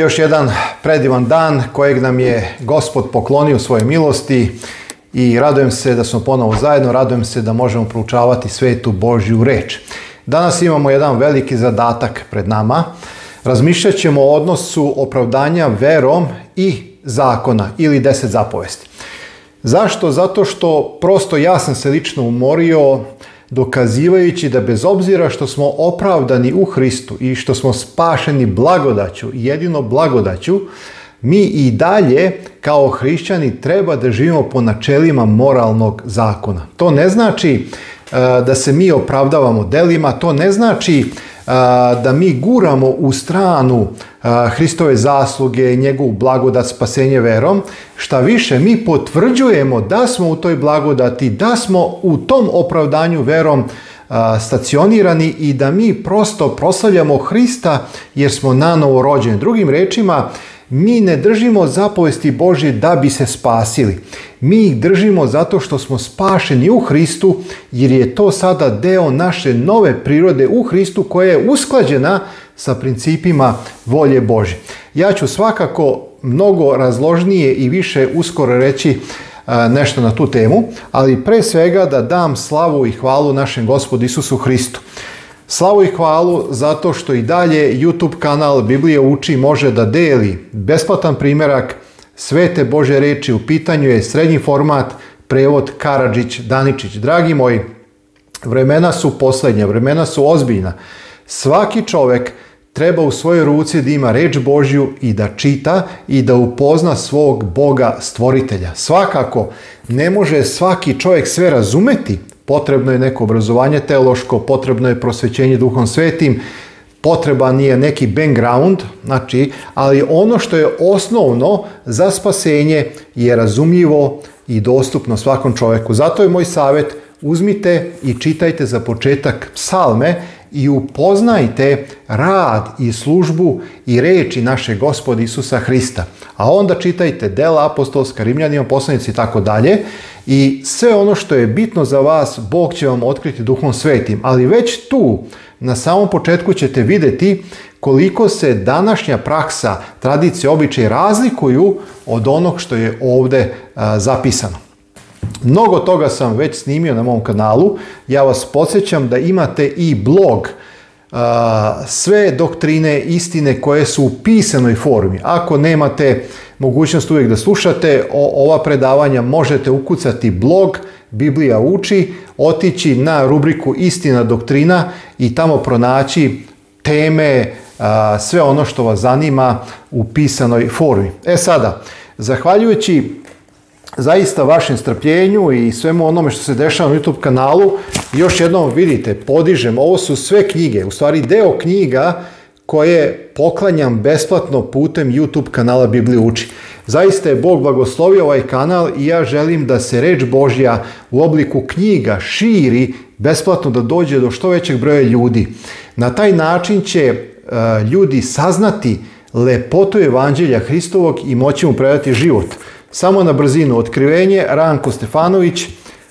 još jedan predivan dan kojeg nam je gospod poklonio svoje milosti i radujem se da smo ponovo zajedno, radujem se da možemo proučavati svetu Božju reč. Danas imamo jedan veliki zadatak pred nama. Razmišljat ćemo o odnosu opravdanja verom i zakona ili deset zapovesti. Zašto? Zato što prosto ja sam se lično umorio dokazivajući da bez obzira što smo opravdani u Hristu i što smo spašeni blagodaću, jedino blagodaću, mi i dalje kao hrišćani treba da živimo po načelima moralnog zakona. To ne znači e, da se mi opravdavamo delima, to ne znači da mi guramo u stranu Hristove zasluge njegovu blagodat spasenje verom, šta više mi potvrđujemo da smo u toj blagodati, da smo u tom opravdanju verom stacionirani i da mi prosto proslavljamo Hrista jer smo novo rođeni. Drugim rečima, mi ne držimo zapovesti Božje da bi se spasili. Mi ih držimo zato što smo spašeni u Hristu, jer je to sada deo naše nove prirode u Hristu koja je usklađena sa principima volje Božje. Ja ću svakako mnogo razložnije i više uskoro reći e, nešto na tu temu, ali pre svega da dam slavu i hvalu našem gospodu Isusu Hristu. Slavu i hvalu zato što i dalje YouTube kanal Biblije uči može da deli besplatan primjerak Svete Bože reči u pitanju je srednji format prevod Karadžić Daničić. Dragi moji, vremena su posljednja, vremena su ozbiljna. Svaki čovek treba u svojoj ruci da ima reč Božju i da čita i da upozna svog Boga stvoritelja. Svakako, ne može svaki čovjek sve razumeti, potrebno je neko obrazovanje teološko, potrebno je prosvećenje duhom svetim, potreban nije neki background, znači, ali ono što je osnovno za spasenje je razumljivo i dostupno svakom čovjeku. Zato je moj savjet, uzmite i čitajte za početak psalme i upoznajte rad i službu i reči naše gospodi Isusa Hrista. A onda čitajte dela apostolska, rimljanima, poslanici i tako dalje i sve ono što je bitno za vas, Bog će vam otkriti Duhom Svetim. Ali već tu, na samom početku ćete vidjeti koliko se današnja praksa, tradicije, običaj razlikuju od onog što je ovdje zapisano. Mnogo toga sam već snimio na mom kanalu. Ja vas podsjećam da imate i blog sve doktrine, istine koje su u pisanoj formi. Ako nemate mogućnost uvijek da slušate. O, ova predavanja možete ukucati blog Biblija uči, otići na rubriku Istina doktrina i tamo pronaći teme, sve ono što vas zanima u pisanoj formi. E sada, zahvaljujući zaista vašem strpljenju i svemu onome što se dešava na YouTube kanalu, još jednom vidite, podižem, ovo su sve knjige, u stvari deo knjiga koje poklanjam besplatno putem YouTube kanala Bibliju uči. Zaista je Bog blagoslovio ovaj kanal i ja želim da se reč Božja u obliku knjiga širi besplatno da dođe do što većeg broja ljudi. Na taj način će e, ljudi saznati lepotu evanđelja Hristovog i moći mu predati život. Samo na brzinu otkrivenje Ranko Stefanović,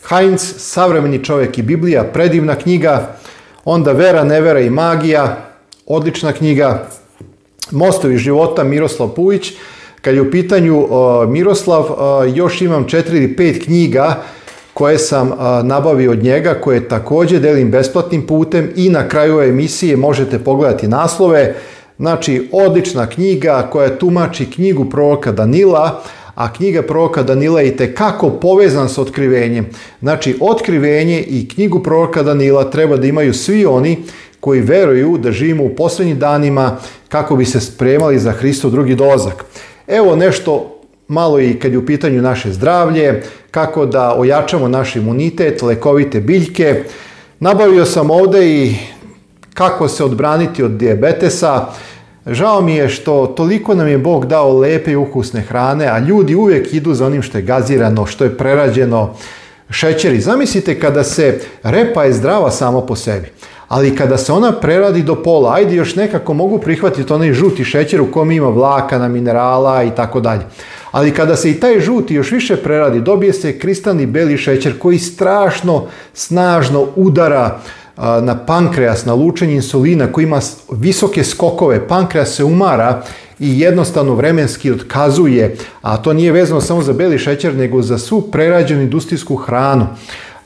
Heinz, Savremeni čovjek i Biblija, predivna knjiga, onda Vera, nevera i magija, odlična knjiga. Mostovi života, Miroslav Pujić. Kad je u pitanju uh, Miroslav, uh, još imam četiri ili pet knjiga koje sam uh, nabavio od njega, koje također delim besplatnim putem i na kraju ove emisije možete pogledati naslove. Znači, odlična knjiga koja tumači knjigu proroka Danila, a knjiga proroka Danila je itekako povezan s otkrivenjem. Znači, otkrivenje i knjigu proroka Danila treba da imaju svi oni koji veruju da živimo u posljednjim danima kako bi se spremali za Hristo drugi dolazak. Evo nešto malo i kad je u pitanju naše zdravlje, kako da ojačamo naš imunitet, lekovite biljke. Nabavio sam ovdje i kako se odbraniti od dijabetesa. Žao mi je što toliko nam je Bog dao lepe i ukusne hrane, a ljudi uvijek idu za onim što je gazirano, što je prerađeno, šećeri. Zamislite kada se repa je zdrava samo po sebi ali kada se ona preradi do pola, ajde još nekako mogu prihvatiti onaj žuti šećer u kom ima vlakana, minerala i tako dalje. Ali kada se i taj žuti još više preradi, dobije se kristalni beli šećer koji strašno snažno udara na pankreas, na lučenje insulina koji ima visoke skokove, pankreas se umara i jednostavno vremenski otkazuje, a to nije vezano samo za beli šećer, nego za svu prerađenu industrijsku hranu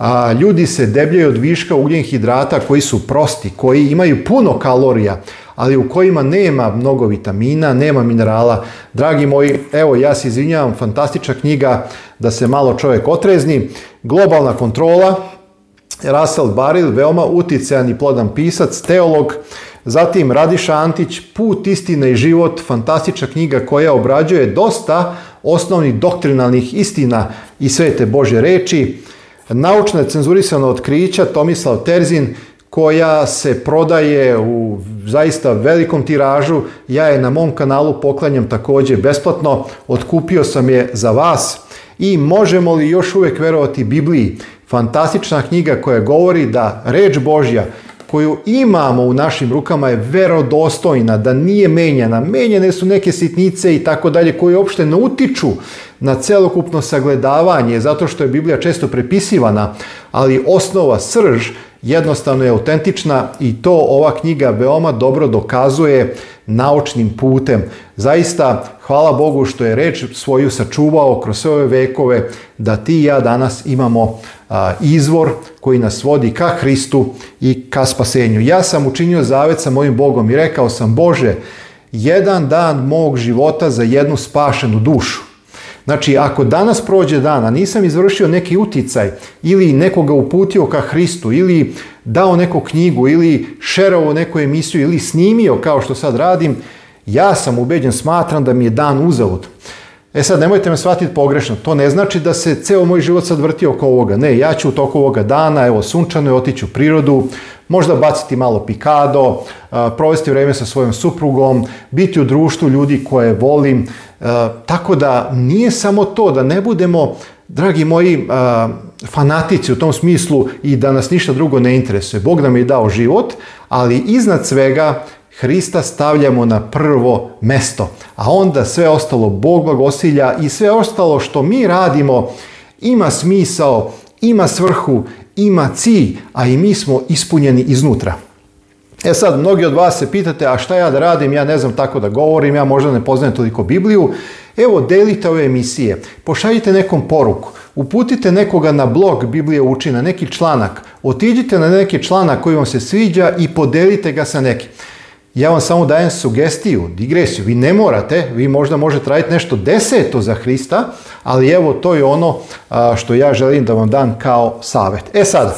a, ljudi se debljaju od viška ugljenih hidrata koji su prosti, koji imaju puno kalorija, ali u kojima nema mnogo vitamina, nema minerala. Dragi moji, evo ja se izvinjavam, fantastična knjiga da se malo čovjek otrezni. Globalna kontrola, Russell Baril, veoma uticajan i plodan pisac, teolog, zatim Radiša Antić, Put istine i život, fantastična knjiga koja obrađuje dosta osnovnih doktrinalnih istina i svete Bože reči naučna cenzurisana otkrića Tomislav Terzin koja se prodaje u zaista velikom tiražu. Ja je na mom kanalu poklanjam također besplatno. Otkupio sam je za vas. I možemo li još uvijek verovati Bibliji? Fantastična knjiga koja govori da reč Božja koju imamo u našim rukama je verodostojna, da nije menjana. Menjene su neke sitnice i tako dalje koje uopšte ne utiču na celokupno sagledavanje, zato što je Biblija često prepisivana ali osnova, srž, jednostavno je autentična i to ova knjiga veoma dobro dokazuje naučnim putem. Zaista, hvala Bogu što je reč svoju sačuvao kroz sve ove vekove, da ti i ja danas imamo izvor koji nas vodi ka Hristu i ka spasenju. Ja sam učinio zavet sa mojim Bogom i rekao sam, Bože, jedan dan mog života za jednu spašenu dušu. Znači, ako danas prođe dana, nisam izvršio neki uticaj ili nekoga uputio ka Hristu ili dao neku knjigu ili šerao neku emisiju ili snimio kao što sad radim, ja sam ubeđen, smatram da mi je dan uzalud. E sad, nemojte me shvatiti pogrešno, to ne znači da se ceo moj život sad vrti oko ovoga. Ne, ja ću u toku ovoga dana, evo sunčano je, otići u prirodu, možda baciti malo pikado, provesti vrijeme sa svojom suprugom, biti u društvu ljudi koje volim. Tako da nije samo to da ne budemo, dragi moji, fanatici u tom smislu i da nas ništa drugo ne interesuje. Bog nam je dao život, ali iznad svega Hrista stavljamo na prvo mesto, a onda sve ostalo Bog osilja i sve ostalo što mi radimo ima smisao, ima svrhu, ima cilj, a i mi smo ispunjeni iznutra. E sad, mnogi od vas se pitate, a šta ja da radim, ja ne znam tako da govorim, ja možda ne poznajem toliko Bibliju. Evo, delite ove emisije, pošaljite nekom poruku, uputite nekoga na blog Biblije uči, na neki članak, otiđite na neki članak koji vam se sviđa i podelite ga sa nekim. Ja vam samo dajem sugestiju, digresiju. Vi ne morate, vi možda možete raditi nešto deseto za Hrista, ali evo to je ono što ja želim da vam dam kao savjet. E sad,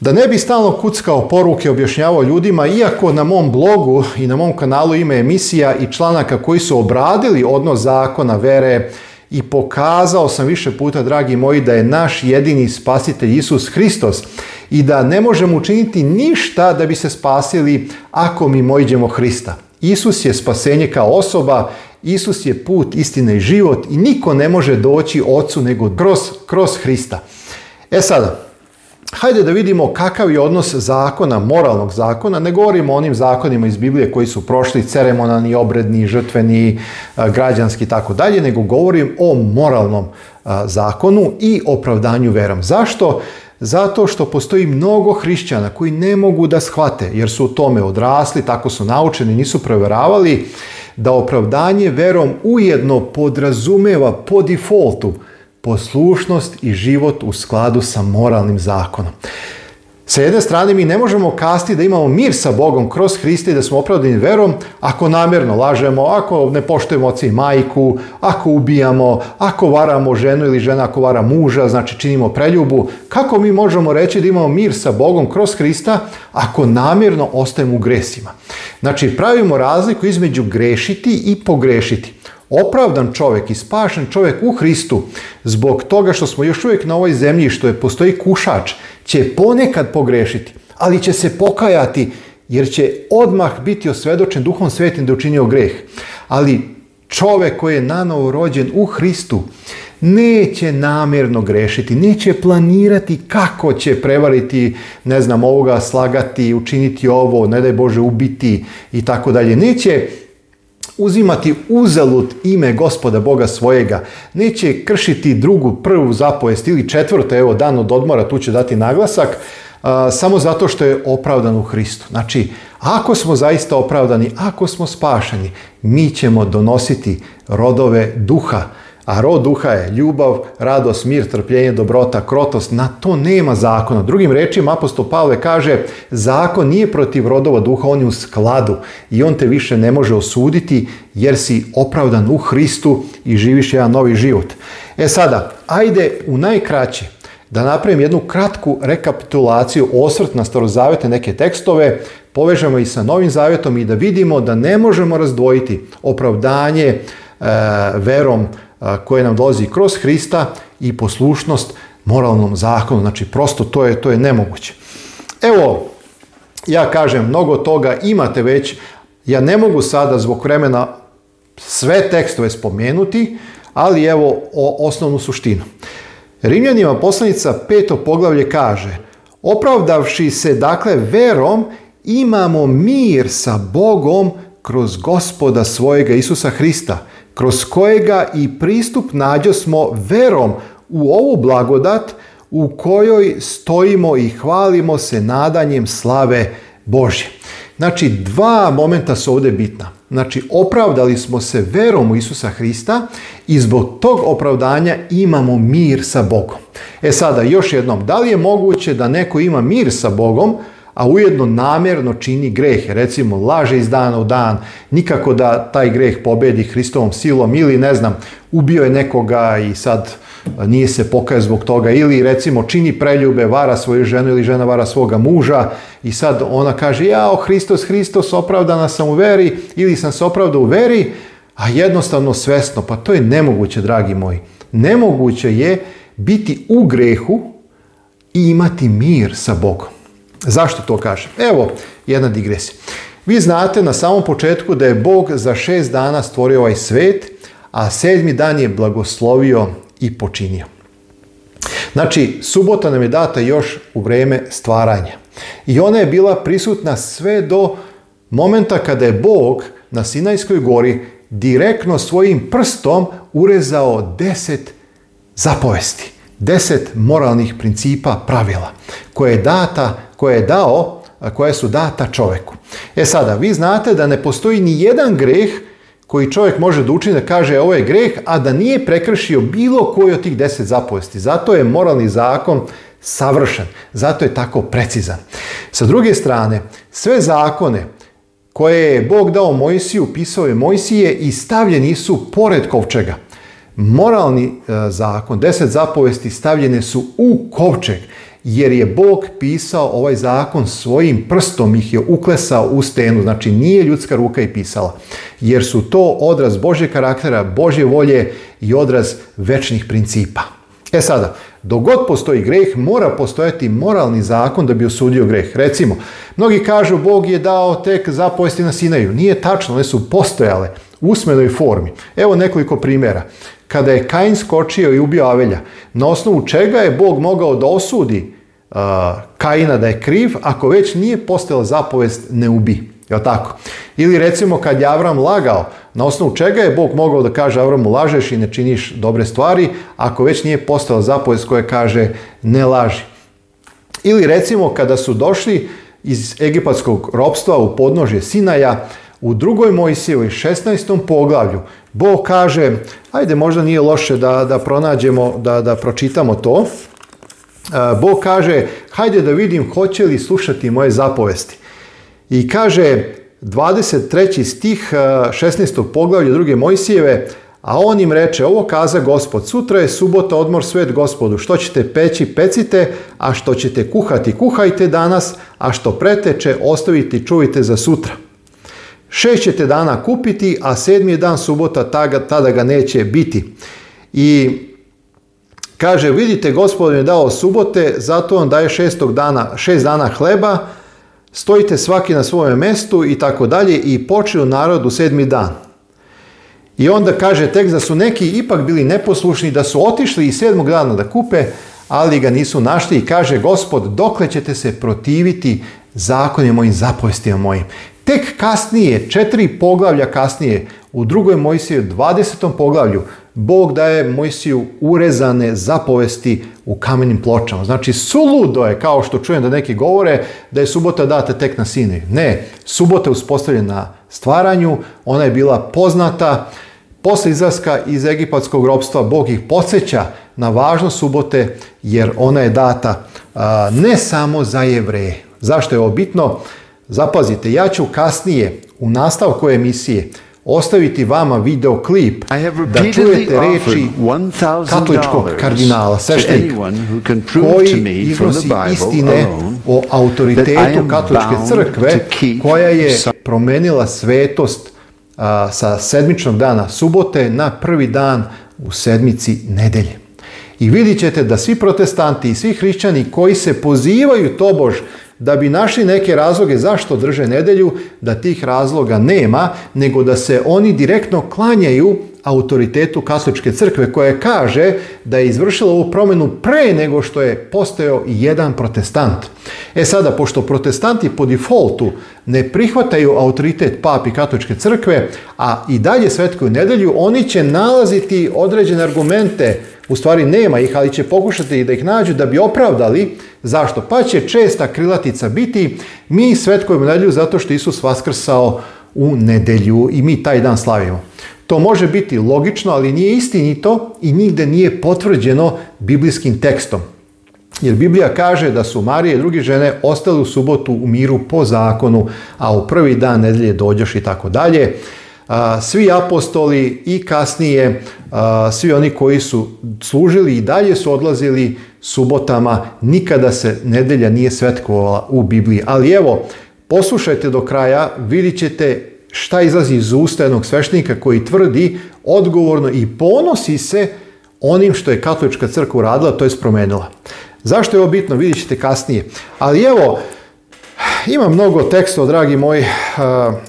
da ne bi stalno kuckao poruke, objašnjavao ljudima, iako na mom blogu i na mom kanalu ima emisija i članaka koji su obradili odnos zakona, vere, i pokazao sam više puta, dragi moji, da je naš jedini spasitelj Isus Hristos i da ne možemo učiniti ništa da bi se spasili ako mi mojđemo Hrista. Isus je spasenje kao osoba, Isus je put, istina i život i niko ne može doći ocu nego kroz, kroz Hrista. E sada, Hajde da vidimo kakav je odnos zakona, moralnog zakona, ne govorim o onim zakonima iz Biblije koji su prošli ceremonalni, obredni, žrtveni, e, građanski i tako dalje, nego govorim o moralnom e, zakonu i opravdanju verom. Zašto? Zato što postoji mnogo hrišćana koji ne mogu da shvate, jer su u tome odrasli, tako su naučeni, nisu preveravali, da opravdanje verom ujedno podrazumeva po defaultu poslušnost i život u skladu sa moralnim zakonom. Sa jedne strane mi ne možemo kasti da imamo mir sa Bogom kroz Hrista i da smo opravdani verom ako namjerno lažemo, ako ne poštujemo oca i majku, ako ubijamo, ako varamo ženu ili žena ako vara muža, znači činimo preljubu. Kako mi možemo reći da imamo mir sa Bogom kroz Hrista ako namjerno ostajemo u gresima? Znači pravimo razliku između grešiti i pogrešiti opravdan čovjek i spašen čovjek u Hristu zbog toga što smo još uvijek na ovoj zemlji što je postoji kušač će ponekad pogrešiti, ali će se pokajati jer će odmah biti osvedočen Duhom Svetim da učinio greh. Ali čovjek koji je nanovo rođen u Hristu neće namjerno grešiti, neće planirati kako će prevariti, ne znam, ovoga slagati, učiniti ovo, ne daj Bože ubiti i tako dalje. Neće uzimati uzalut ime gospoda Boga svojega, neće kršiti drugu, prvu zapovest ili četvrtu, evo dan od odmora, tu će dati naglasak, samo zato što je opravdan u Hristu. Znači, ako smo zaista opravdani, ako smo spašeni, mi ćemo donositi rodove duha, a rod duha je ljubav, radost, mir, trpljenje, dobrota, krotost. Na to nema zakona. Drugim rečima, apostol Pavle kaže, zakon nije protiv rodova duha, on je u skladu i on te više ne može osuditi jer si opravdan u Hristu i živiš jedan novi život. E sada, ajde u najkraće da napravim jednu kratku rekapitulaciju, osvrt na starozavete neke tekstove, povežemo i sa novim zavjetom i da vidimo da ne možemo razdvojiti opravdanje e, verom koje nam dolazi kroz Hrista i poslušnost moralnom zakonu. Znači, prosto to je, to je nemoguće. Evo, ja kažem, mnogo toga imate već. Ja ne mogu sada zbog vremena sve tekstove spomenuti, ali evo o osnovnu suštinu. Rimljanima poslanica peto poglavlje kaže Opravdavši se dakle verom, imamo mir sa Bogom kroz gospoda svojega Isusa Hrista – kroz kojega i pristup nađo smo verom u ovu blagodat u kojoj stojimo i hvalimo se nadanjem slave Božje. Znači, dva momenta su ovdje bitna. Znači, opravdali smo se verom u Isusa Hrista i zbog tog opravdanja imamo mir sa Bogom. E sada, još jednom, da li je moguće da neko ima mir sa Bogom, a ujedno namjerno čini greh, recimo laže iz dana u dan, nikako da taj greh pobedi Hristovom silom ili ne znam, ubio je nekoga i sad nije se pokaje zbog toga ili recimo čini preljube, vara svoju ženu ili žena vara svoga muža i sad ona kaže jao Hristos, Hristos, opravdana sam u veri ili sam se opravdao u veri, a jednostavno svesno, pa to je nemoguće dragi moji. Nemoguće je biti u grehu i imati mir sa Bogom. Zašto to kažem? Evo, jedna digresija. Vi znate na samom početku da je Bog za šest dana stvorio ovaj svet, a sedmi dan je blagoslovio i počinio. Znači, subota nam je data još u vreme stvaranja. I ona je bila prisutna sve do momenta kada je Bog na Sinajskoj gori direktno svojim prstom urezao deset zapovesti, deset moralnih principa pravila koje je data koje je dao, koja su data čovjeku. E sada, vi znate da ne postoji ni jedan greh koji čovjek može da da kaže ovo je greh, a da nije prekršio bilo koji od tih deset zapovesti. Zato je moralni zakon savršen, zato je tako precizan. Sa druge strane, sve zakone koje je Bog dao Mojsiju, pisao je Mojsije i stavljeni su pored kovčega. Moralni e, zakon, deset zapovesti stavljene su u kovčeg jer je Bog pisao ovaj zakon svojim prstom ih je uklesao u stenu, znači nije ljudska ruka i pisala, jer su to odraz Božje karaktera, Božje volje i odraz večnih principa. E sada, dogod postoji greh, mora postojati moralni zakon da bi osudio greh. Recimo, mnogi kažu Bog je dao tek zapovesti na Sinaju. Nije tačno, one su postojale u usmenoj formi. Evo nekoliko primjera. Kada je Kain skočio i ubio Avelja, na osnovu čega je Bog mogao da osudi Uh, Kaina da je kriv ako već nije postojala zapovest ne ubi. Jel tako? Ili recimo kad je Avram lagao, na osnovu čega je Bog mogao da kaže Avramu lažeš i ne činiš dobre stvari ako već nije postojala zapovest koja kaže ne laži. Ili recimo kada su došli iz egipatskog ropstva u podnožje Sinaja, u drugoj Mojsijevoj 16. poglavlju Bog kaže, ajde možda nije loše da, da pronađemo, da, da pročitamo to, Bog kaže, hajde da vidim hoće li slušati moje zapovesti. I kaže 23. stih 16. poglavlja druge Mojsijeve, a on im reče, ovo kaza gospod, sutra je subota odmor svet gospodu, što ćete peći, pecite, a što ćete kuhati, kuhajte danas, a što preteče, ostavite čuvite za sutra. Šest ćete dana kupiti, a sedmi dan subota, tada ga neće biti. I Kaže, vidite, gospodin je dao subote, zato on daje šestog dana, šest dana hleba, stojite svaki na svojem mestu i tako dalje i počeo narod u sedmi dan. I onda kaže tek da su neki ipak bili neposlušni, da su otišli i sedmog dana da kupe, ali ga nisu našli i kaže gospod, dokle ćete se protiviti zakonima mojim, zapovestima mojim. Tek kasnije, četiri poglavlja kasnije, u drugoj u 20. poglavlju, Bog daje Mojsiju urezane zapovesti u kamenim pločama. Znači, suludo je, kao što čujem da neki govore, da je subota data tek na sine. Ne, subota je uspostavljena na stvaranju, ona je bila poznata. Posle izlaska iz egipatskog robstva Bog ih podsjeća na važnost subote, jer ona je data ne samo za jevreje. Zašto je ovo bitno? Zapazite, ja ću kasnije u nastavku emisije ostaviti vama videoklip da čujete reči katoličkog kardinala sveštenika, koji iznosi istine o autoritetu katoličke crkve koja je promenila svetost sa sedmičnog dana subote na prvi dan u sedmici nedelje. I vidjet ćete da svi protestanti i svi hrišćani koji se pozivaju tobož da bi našli neke razloge zašto drže nedelju, da tih razloga nema, nego da se oni direktno klanjaju autoritetu katoličke crkve koja kaže da je izvršila ovu promjenu pre nego što je postao jedan protestant. E sada, pošto protestanti po defaultu ne prihvataju autoritet papi katoličke crkve, a i dalje svetkuju nedelju, oni će nalaziti određene argumente u stvari nema ih, ali će pokušati da ih nađu da bi opravdali zašto. Pa će česta krilatica biti mi svetkujemo nedelju zato što Isus vaskrsao u nedelju i mi taj dan slavimo. To može biti logično, ali nije istinito i nigde nije potvrđeno biblijskim tekstom. Jer Biblija kaže da su Marije i drugi žene ostali u subotu u miru po zakonu, a u prvi dan nedelje dođeš i tako dalje. Svi apostoli i kasnije, svi oni koji su služili i dalje su odlazili subotama, nikada se nedelja nije svetkovala u Bibliji. Ali evo, poslušajte do kraja, vidit ćete šta izlazi iz usta jednog sveštenika koji tvrdi odgovorno i ponosi se onim što je katolička crkva uradila, to je spromenila. Zašto je ovo bitno, vidjet ćete kasnije. Ali evo, ima mnogo teksta, dragi moji,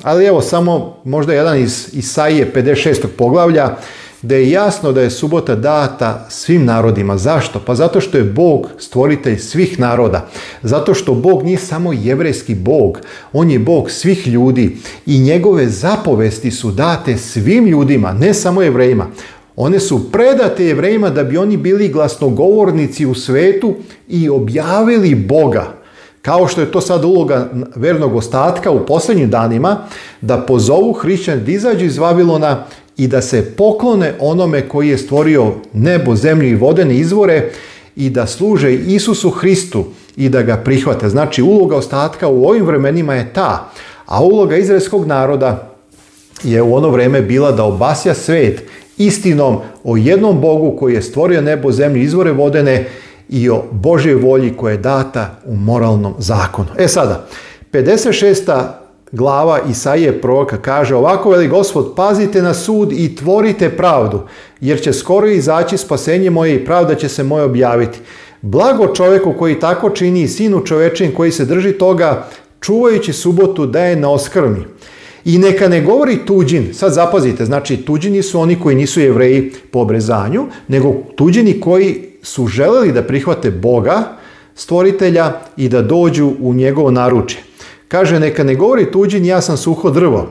ali evo samo možda jedan iz Isaije 56. poglavlja, da je jasno da je subota data svim narodima. Zašto? Pa zato što je Bog stvoritelj svih naroda. Zato što Bog nije samo jevrejski Bog, on je Bog svih ljudi i njegove zapovesti su date svim ljudima, ne samo jevrejima. One su predate jevrejima da bi oni bili glasnogovornici u svetu i objavili Boga, kao što je to sad uloga vernog ostatka u posljednjim danima, da pozovu hrišćan da iz Vavilona i da se poklone onome koji je stvorio nebo, zemlju i vodene izvore i da služe Isusu Hristu i da ga prihvate. Znači, uloga ostatka u ovim vremenima je ta, a uloga izraelskog naroda je u ono vrijeme bila da obasja svet istinom o jednom Bogu koji je stvorio nebo, zemlju, izvore vodene i o Božoj volji koja je data u moralnom zakonu. E sada, 56 glava Isaije proroka kaže ovako veli gospod pazite na sud i tvorite pravdu jer će skoro izaći spasenje moje i pravda će se moje objaviti. Blago čovjeku koji tako čini i sinu čovečin koji se drži toga čuvajući subotu da je na oskrni I neka ne govori tuđin, sad zapazite, znači tuđini su oni koji nisu jevreji po obrezanju, nego tuđini koji su želeli da prihvate Boga, stvoritelja i da dođu u njegovo naručje. Kaže, neka ne govori tuđin, ja sam suho drvo.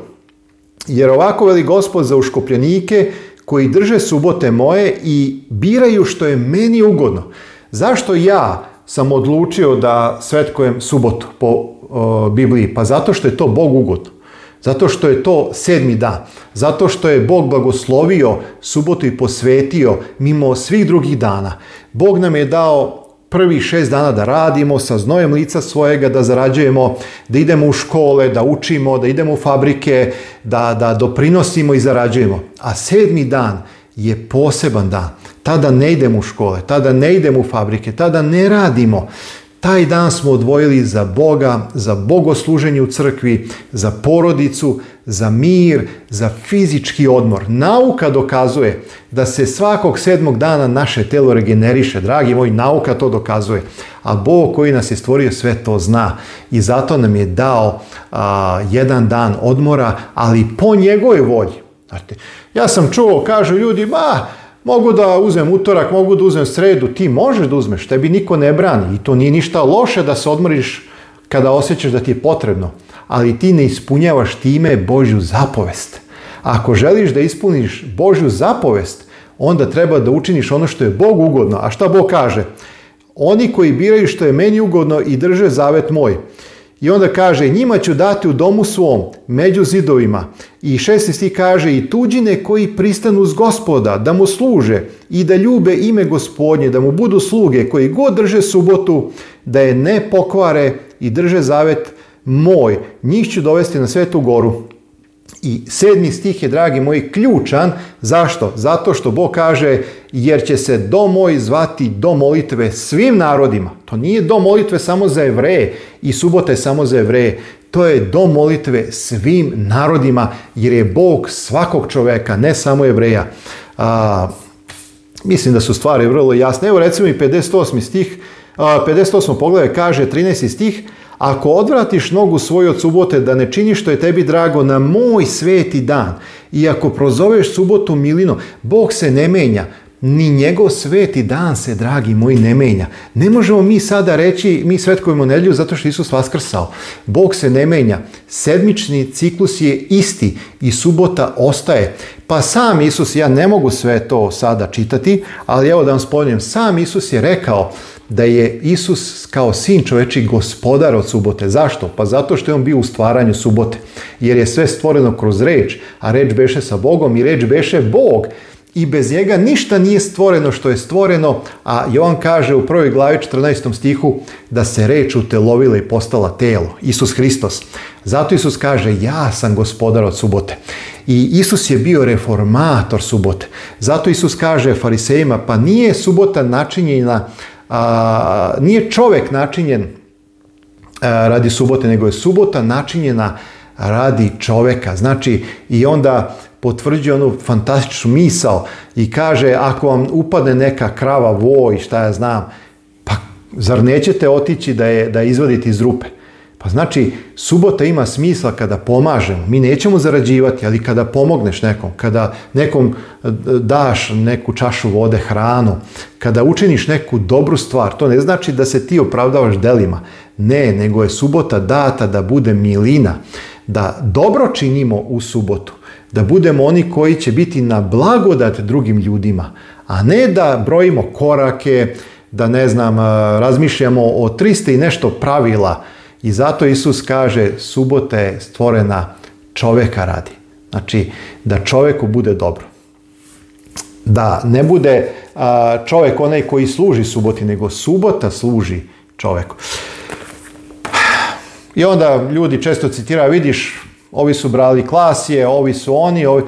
Jer ovako veli gospod za uškopljenike koji drže subote moje i biraju što je meni ugodno. Zašto ja sam odlučio da svetkujem subotu po Bibliji? Pa zato što je to Bog ugodno. Zato što je to sedmi dan. Zato što je Bog blagoslovio subotu i posvetio mimo svih drugih dana. Bog nam je dao Prvih šest dana da radimo sa znojem lica svojega, da zarađujemo, da idemo u škole, da učimo, da idemo u fabrike, da, da doprinosimo i zarađujemo. A sedmi dan je poseban dan. Tada ne idemo u škole, tada ne idemo u fabrike, tada ne radimo. Taj dan smo odvojili za Boga, za bogosluženje u crkvi, za porodicu, za mir, za fizički odmor. Nauka dokazuje da se svakog sedmog dana naše telo regeneriše. Dragi moji, nauka to dokazuje. A Bog koji nas je stvorio sve to zna. I zato nam je dao jedan dan odmora, ali po njegovoj volji. Znate, ja sam čuo, kažu ljudi, ma, Mogu da uzmem utorak, mogu da uzmem sredu, ti možeš da uzmeš, tebi niko ne brani i to nije ništa loše da se odmoriš kada osjećaš da ti je potrebno ali ti ne ispunjavaš time Božju zapovest. Ako želiš da ispuniš Božju zapovest, onda treba da učiniš ono što je Bog ugodno. A šta Bog kaže? Oni koji biraju što je meni ugodno i drže zavet moj. I onda kaže, njima ću dati u domu svom, među zidovima. I 16. kaže, i tuđine koji pristanu s gospoda, da mu služe i da ljube ime gospodnje, da mu budu sluge koji god drže subotu, da je ne pokvare i drže zavet moj, njih ću dovesti na svetu goru. I sedmi stih je, dragi moji, ključan. Zašto? Zato što Bog kaže, jer će se dom moj zvati do molitve svim narodima. To nije do molitve samo za Evreje i subota je samo za Evreje. To je do molitve svim narodima, jer je Bog svakog čoveka, ne samo Evreja. A, mislim da su stvari vrlo jasne. Evo recimo i 58. stih, 58. poglavlje kaže 13. stih, ako odvratiš nogu svoju od subote da ne činiš što je tebi drago na moj sveti dan i ako prozoveš subotu milino, Bog se ne menja, ni njegov sveti dan se, dragi moji, ne menja. Ne možemo mi sada reći, mi svetkujemo nedlju zato što Isus vaskrsao. Bog se ne menja. Sedmični ciklus je isti i subota ostaje. Pa sam Isus, ja ne mogu sve to sada čitati, ali evo da vam spomenem sam Isus je rekao da je Isus kao sin čoveči gospodar od subote. Zašto? Pa zato što je on bio u stvaranju subote. Jer je sve stvoreno kroz reč, a reč beše sa Bogom i reč beše Bog. I bez njega ništa nije stvoreno što je stvoreno, a Jovan kaže u prvoj glavi 14. stihu da se reč utelovila i postala telo, Isus Hristos. Zato Isus kaže ja sam gospodar od subote. I Isus je bio reformator subote. Zato Isus kaže farisejima pa nije subota načinjena a, nije čovjek načinjen radi subote, nego je subota načinjena radi čovjeka. Znači, i onda potvrđuje onu fantastičnu misao i kaže, ako vam upadne neka krava, voj, šta ja znam, pa zar nećete otići da je, da je izvadite iz rupe? Pa znači, subota ima smisla kada pomažemo. Mi nećemo zarađivati, ali kada pomogneš nekom, kada nekom e, daš neku čašu vode, hranu, kada učiniš neku dobru stvar, to ne znači da se ti opravdavaš delima. Ne, nego je subota data da bude milina, da dobro činimo u subotu, da budemo oni koji će biti na blagodat drugim ljudima, a ne da brojimo korake, da ne znam, e, razmišljamo o 300 i nešto pravila, i zato Isus kaže subota je stvorena čoveka radi. Znači da čoveku bude dobro. Da ne bude čovjek čovek onaj koji služi suboti, nego subota služi čoveku. I onda ljudi često citiraju, vidiš, ovi su brali klasije, ovi su oni, ovi...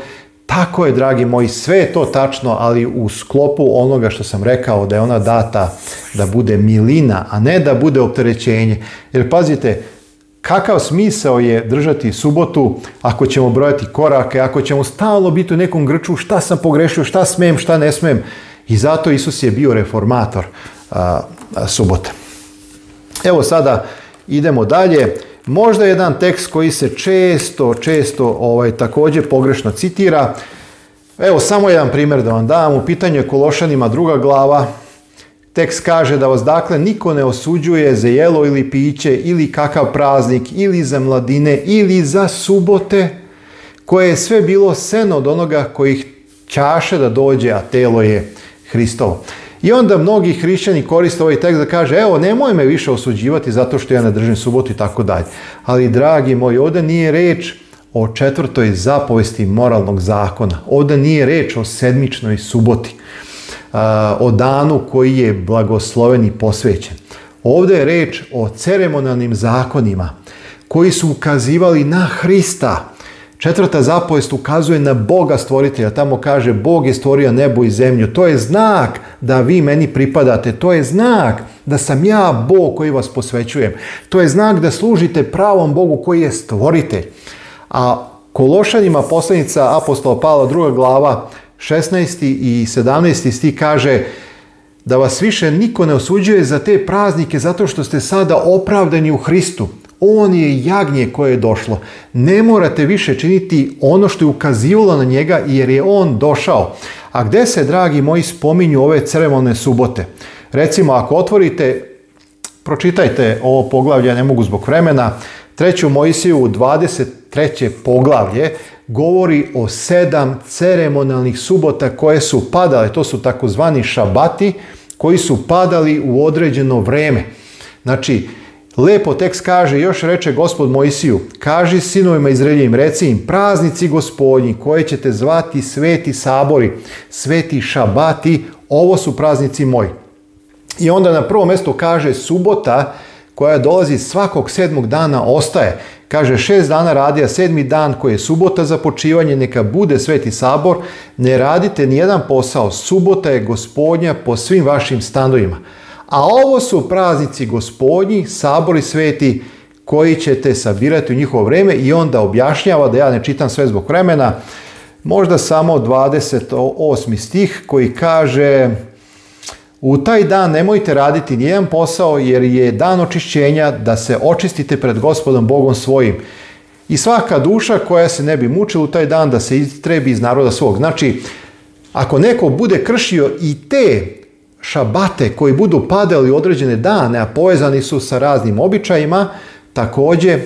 Tako je, dragi moji, sve je to tačno, ali u sklopu onoga što sam rekao, da je ona data da bude milina, a ne da bude opterećenje. Jer pazite, kakav smisao je držati subotu ako ćemo brojati korake, ako ćemo stalno biti u nekom grču šta sam pogrešio, šta smem, šta ne smem. I zato Isus je bio reformator a, subote. Evo sada idemo dalje. Možda jedan tekst koji se često, često ovaj, također pogrešno citira. Evo, samo jedan primjer da vam dam. U pitanju je Kološanima druga glava. Tekst kaže da vas dakle niko ne osuđuje za jelo ili piće ili kakav praznik ili za mladine ili za subote koje je sve bilo seno od onoga kojih čaše da dođe, a telo je Hristovo. I onda mnogi hrišćani koriste ovaj tekst da kaže, evo nemoj me više osuđivati zato što ja ne držim subotu i tako dalje. Ali dragi moji, ovdje nije reč o četvrtoj zapovesti moralnog zakona. Ovdje nije reč o sedmičnoj suboti, o danu koji je blagosloven i posvećen. Ovdje je reč o ceremonalnim zakonima koji su ukazivali na Hrista, Četvrta zapovest ukazuje na Boga stvoritelja. Tamo kaže Bog je stvorio nebo i zemlju. To je znak da vi meni pripadate. To je znak da sam ja Bog koji vas posvećujem. To je znak da služite pravom Bogu koji je stvoritelj. A Kološanima posljednica apostola Pavla druga glava 16. i 17. sti kaže da vas više niko ne osuđuje za te praznike zato što ste sada opravdani u Hristu. On je jagnje koje je došlo. Ne morate više činiti ono što je ukazivalo na njega jer je on došao. A gdje se, dragi moji, spominju ove ceremone subote? Recimo, ako otvorite, pročitajte ovo poglavlje, ne mogu zbog vremena, treću Mojsiju, 23. poglavlje, govori o sedam ceremonalnih subota koje su padale, to su takozvani šabati, koji su padali u određeno vreme. Znači, Lepo tekst kaže, još reče gospod Mojsiju, kaži sinovima Izraeljim, reci im, praznici gospodnji koje ćete zvati sveti sabori, sveti šabati, ovo su praznici moji. I onda na prvo mjesto kaže subota koja dolazi svakog sedmog dana ostaje. Kaže šest dana radija, sedmi dan koji je subota za počivanje, neka bude sveti sabor, ne radite nijedan posao, subota je gospodnja po svim vašim stanovima. A ovo su praznici gospodnji, sabori sveti, koji ćete sabirati u njihovo vrijeme i onda objašnjava, da ja ne čitam sve zbog vremena, možda samo 28. stih koji kaže u taj dan nemojte raditi nijedan posao jer je dan očišćenja da se očistite pred gospodom Bogom svojim. I svaka duša koja se ne bi mučila u taj dan da se trebi iz naroda svog. Znači, ako neko bude kršio i te šabate koji budu padali određene dane, a povezani su sa raznim običajima, također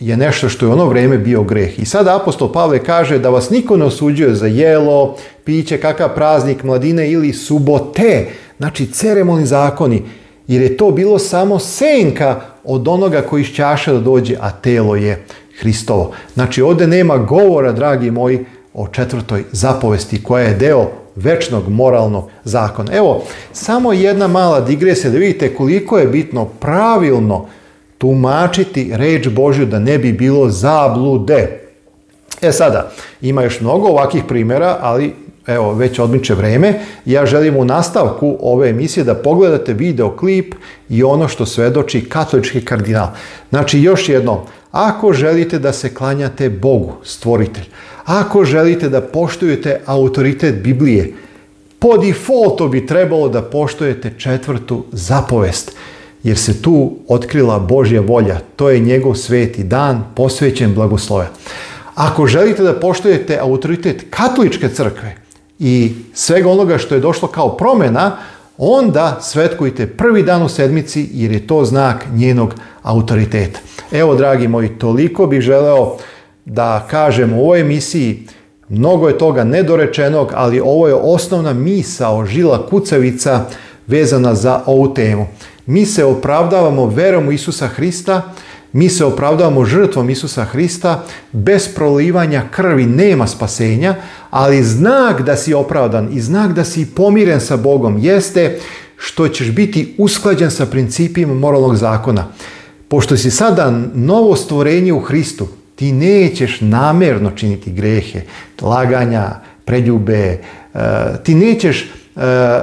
je nešto što je ono vrijeme bio greh. I sada apostol Pavle kaže da vas niko ne osuđuje za jelo, piće, kakav praznik mladine ili subote, znači ceremoni zakoni, jer je to bilo samo senka od onoga koji iz da dođe, a telo je Hristovo. Znači ovdje nema govora, dragi moji, o četvrtoj zapovesti koja je deo večnog moralnog zakona. Evo, samo jedna mala digresija da vidite koliko je bitno pravilno tumačiti reč Božju da ne bi bilo zablude. E sada, ima još mnogo ovakvih primjera, ali evo, već odmiče vreme. Ja želim u nastavku ove emisije da pogledate videoklip i ono što svedoči katolički kardinal. Znači, još jedno, ako želite da se klanjate Bogu, stvoritelj, ako želite da poštujete autoritet Biblije, po defaultu bi trebalo da poštujete četvrtu zapovest, jer se tu otkrila Božja volja. To je njegov sveti dan posvećen blagosloja. Ako želite da poštujete autoritet katoličke crkve i svega onoga što je došlo kao promjena, onda svetkujte prvi dan u sedmici jer je to znak njenog autoriteta. Evo, dragi moji, toliko bih želeo da kažem u ovoj emisiji mnogo je toga nedorečenog, ali ovo je osnovna o žila kucavica vezana za ovu temu. Mi se opravdavamo verom u Isusa Hrista, mi se opravdavamo žrtvom Isusa Hrista, bez prolivanja krvi nema spasenja, ali znak da si opravdan i znak da si pomiren sa Bogom jeste što ćeš biti usklađen sa principima moralnog zakona. Pošto si sada novo stvorenje u Hristu, ti nećeš namjerno činiti grehe, laganja, preljube. E, ti nećeš e,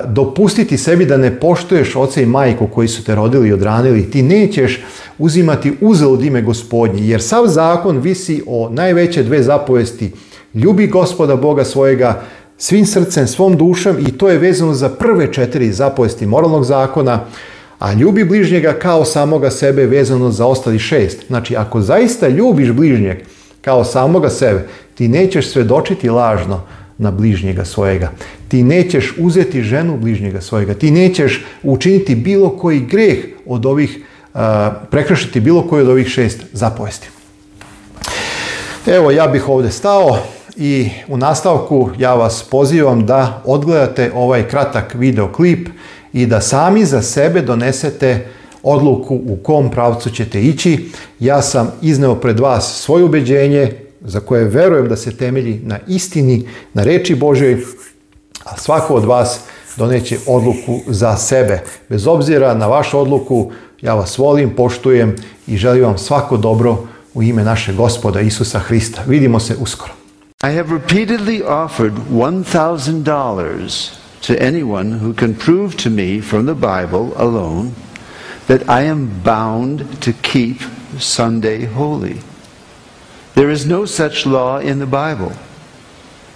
dopustiti sebi da ne poštuješ oce i majku koji su te rodili i odranili. Ti nećeš uzimati uzalud ime gospodnji, jer sav zakon visi o najveće dve zapovesti. Ljubi gospoda Boga svojega svim srcem, svom dušom i to je vezano za prve četiri zapovesti moralnog zakona a ljubi bližnjega kao samoga sebe vezano za ostali šest. Znači, ako zaista ljubiš bližnjeg kao samoga sebe, ti nećeš svedočiti lažno na bližnjega svojega. Ti nećeš uzeti ženu bližnjega svojega. Ti nećeš učiniti bilo koji greh od ovih, prekršiti bilo koji od ovih šest zapovesti. Evo, ja bih ovdje stao i u nastavku ja vas pozivam da odgledate ovaj kratak videoklip i da sami za sebe donesete odluku u kom pravcu ćete ići. Ja sam izneo pred vas svoje ubeđenje za koje verujem da se temelji na istini, na reči Božoj, a svako od vas doneće odluku za sebe. Bez obzira na vašu odluku, ja vas volim, poštujem i želim vam svako dobro u ime naše gospoda Isusa Hrista. Vidimo se uskoro. I have repeatedly offered $1,000 to anyone who can prove to me from the Bible alone that I am bound to keep Sunday holy. There is no such law in the Bible.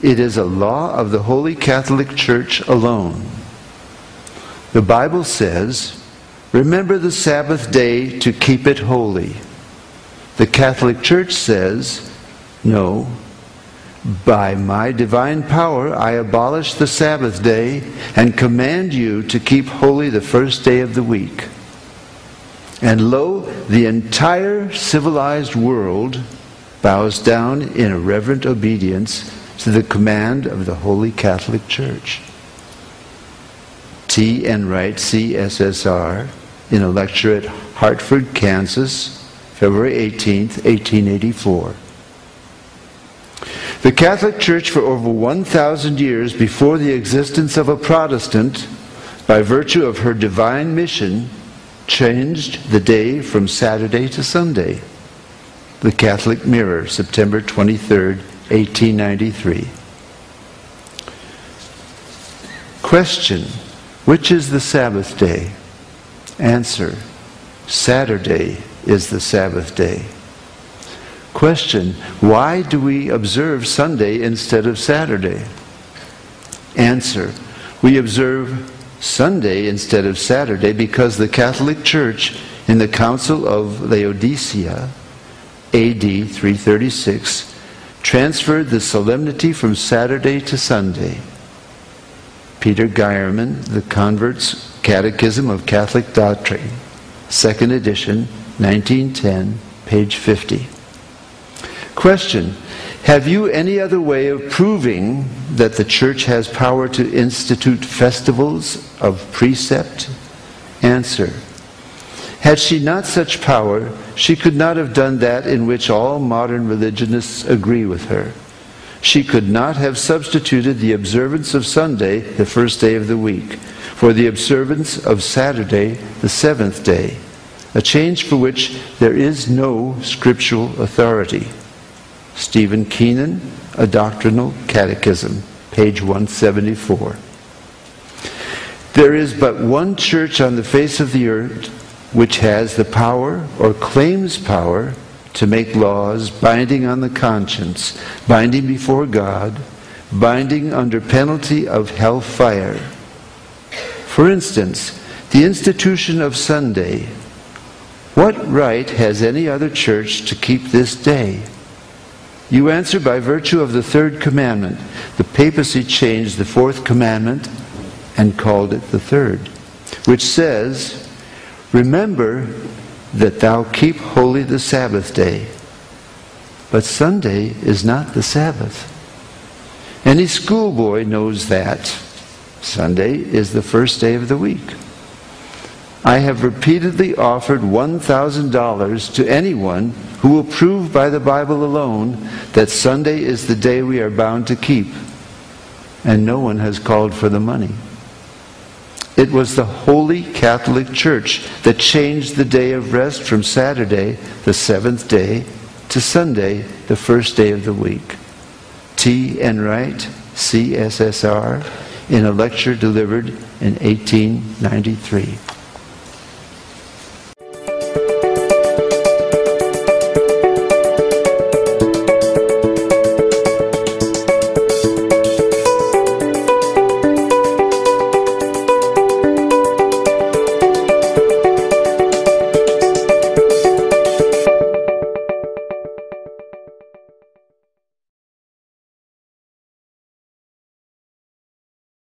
It is a law of the Holy Catholic Church alone. The Bible says, Remember the Sabbath day to keep it holy. The Catholic Church says, No, by my divine power, I abolish the Sabbath day and command you to keep holy the first day of the week. And lo, the entire civilized world bows down in a reverent obedience to the command of the Holy Catholic Church. T. Enright, CSSR, in a lecture at Hartford, Kansas, February 18, 1884. The Catholic Church, for over 1,000 years before the existence of a Protestant, by virtue of her divine mission, changed the day from Saturday to Sunday. The Catholic Mirror, September 23, 1893. Question Which is the Sabbath day? Answer Saturday is the Sabbath day. Question Why do we observe Sunday instead of Saturday? Answer We observe Sunday instead of Saturday because the Catholic Church, in the Council of Laodicea, AD 336, transferred the solemnity from Saturday to Sunday. Peter Geierman, The Convert's Catechism of Catholic Doctrine, second edition, 1910, page 50. Question Have you any other way of proving that the church has power to institute festivals of precept? Answer Had she not such power, she could not have done that in which all modern religionists agree with her. She could not have substituted the observance of Sunday, the first day of the week, for the observance of Saturday, the seventh day, a change for which there is no scriptural authority. Stephen Keenan, A Doctrinal Catechism, page 174. There is but one church on the face of the earth which has the power or claims power to make laws binding on the conscience, binding before God, binding under penalty of hell fire. For instance, the institution of Sunday. What right has any other church to keep this day? You answer by virtue of the third commandment. The papacy changed the fourth commandment and called it the third, which says, Remember that thou keep holy the Sabbath day. But Sunday is not the Sabbath. Any schoolboy knows that. Sunday is the first day of the week. I have repeatedly offered $1,000 to anyone who will prove by the Bible alone that Sunday is the day we are bound to keep, and no one has called for the money. It was the Holy Catholic Church that changed the day of rest from Saturday, the seventh day, to Sunday, the first day of the week. T. Enright, CSSR, in a lecture delivered in 1893.